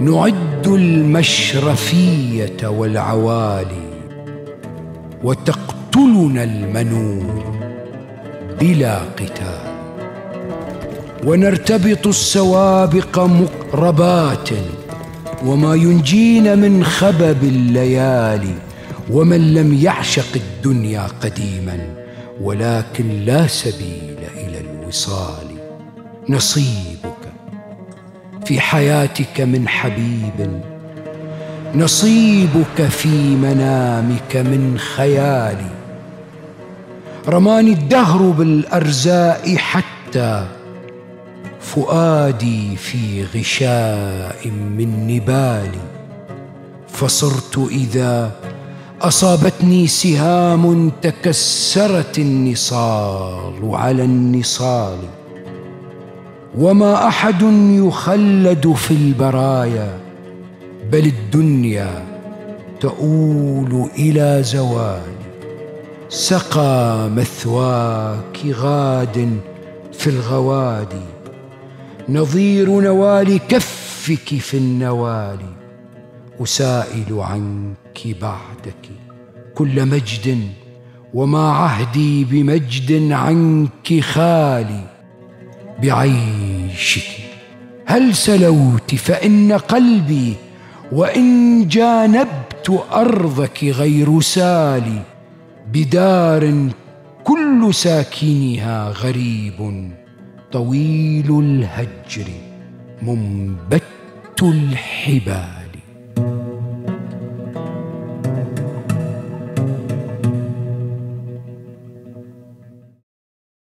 نعد المشرفية والعوالي وتقتلنا المنون بلا قتال. ونرتبط السوابق مقربات وما ينجينا من خبب الليالي ومن لم يعشق الدنيا قديما ولكن لا سبيل إلى الوصال. نصيبك في حياتك من حبيب. نصيبك في منامك من خيالي رماني الدهر بالارزاء حتى فؤادي في غشاء من نبالي فصرت إذا أصابتني سهام تكسرت النصال على النصال. وما أحد يخلد في البرايا بل الدنيا تؤول إلى زوال. سقى مثواك غاد في الغوادي نظير نوال كفك في النوال. أسائل عنك بعدك كل مجد وما عهدي بمجد عنك خالي. بعيشك. هل سلوت فإن قلبي وإن جانبت أرضك غير سالي بدار كل ساكنها غريب. طويل الهجر منبت الحبال.